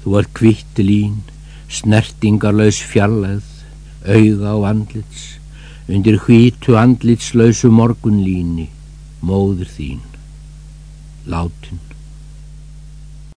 Þú ert kvitt lín, snertingarlaus fjallæð, auga á andlits, undir hvítu andlitslausu morgunlíni, móður þín, látin.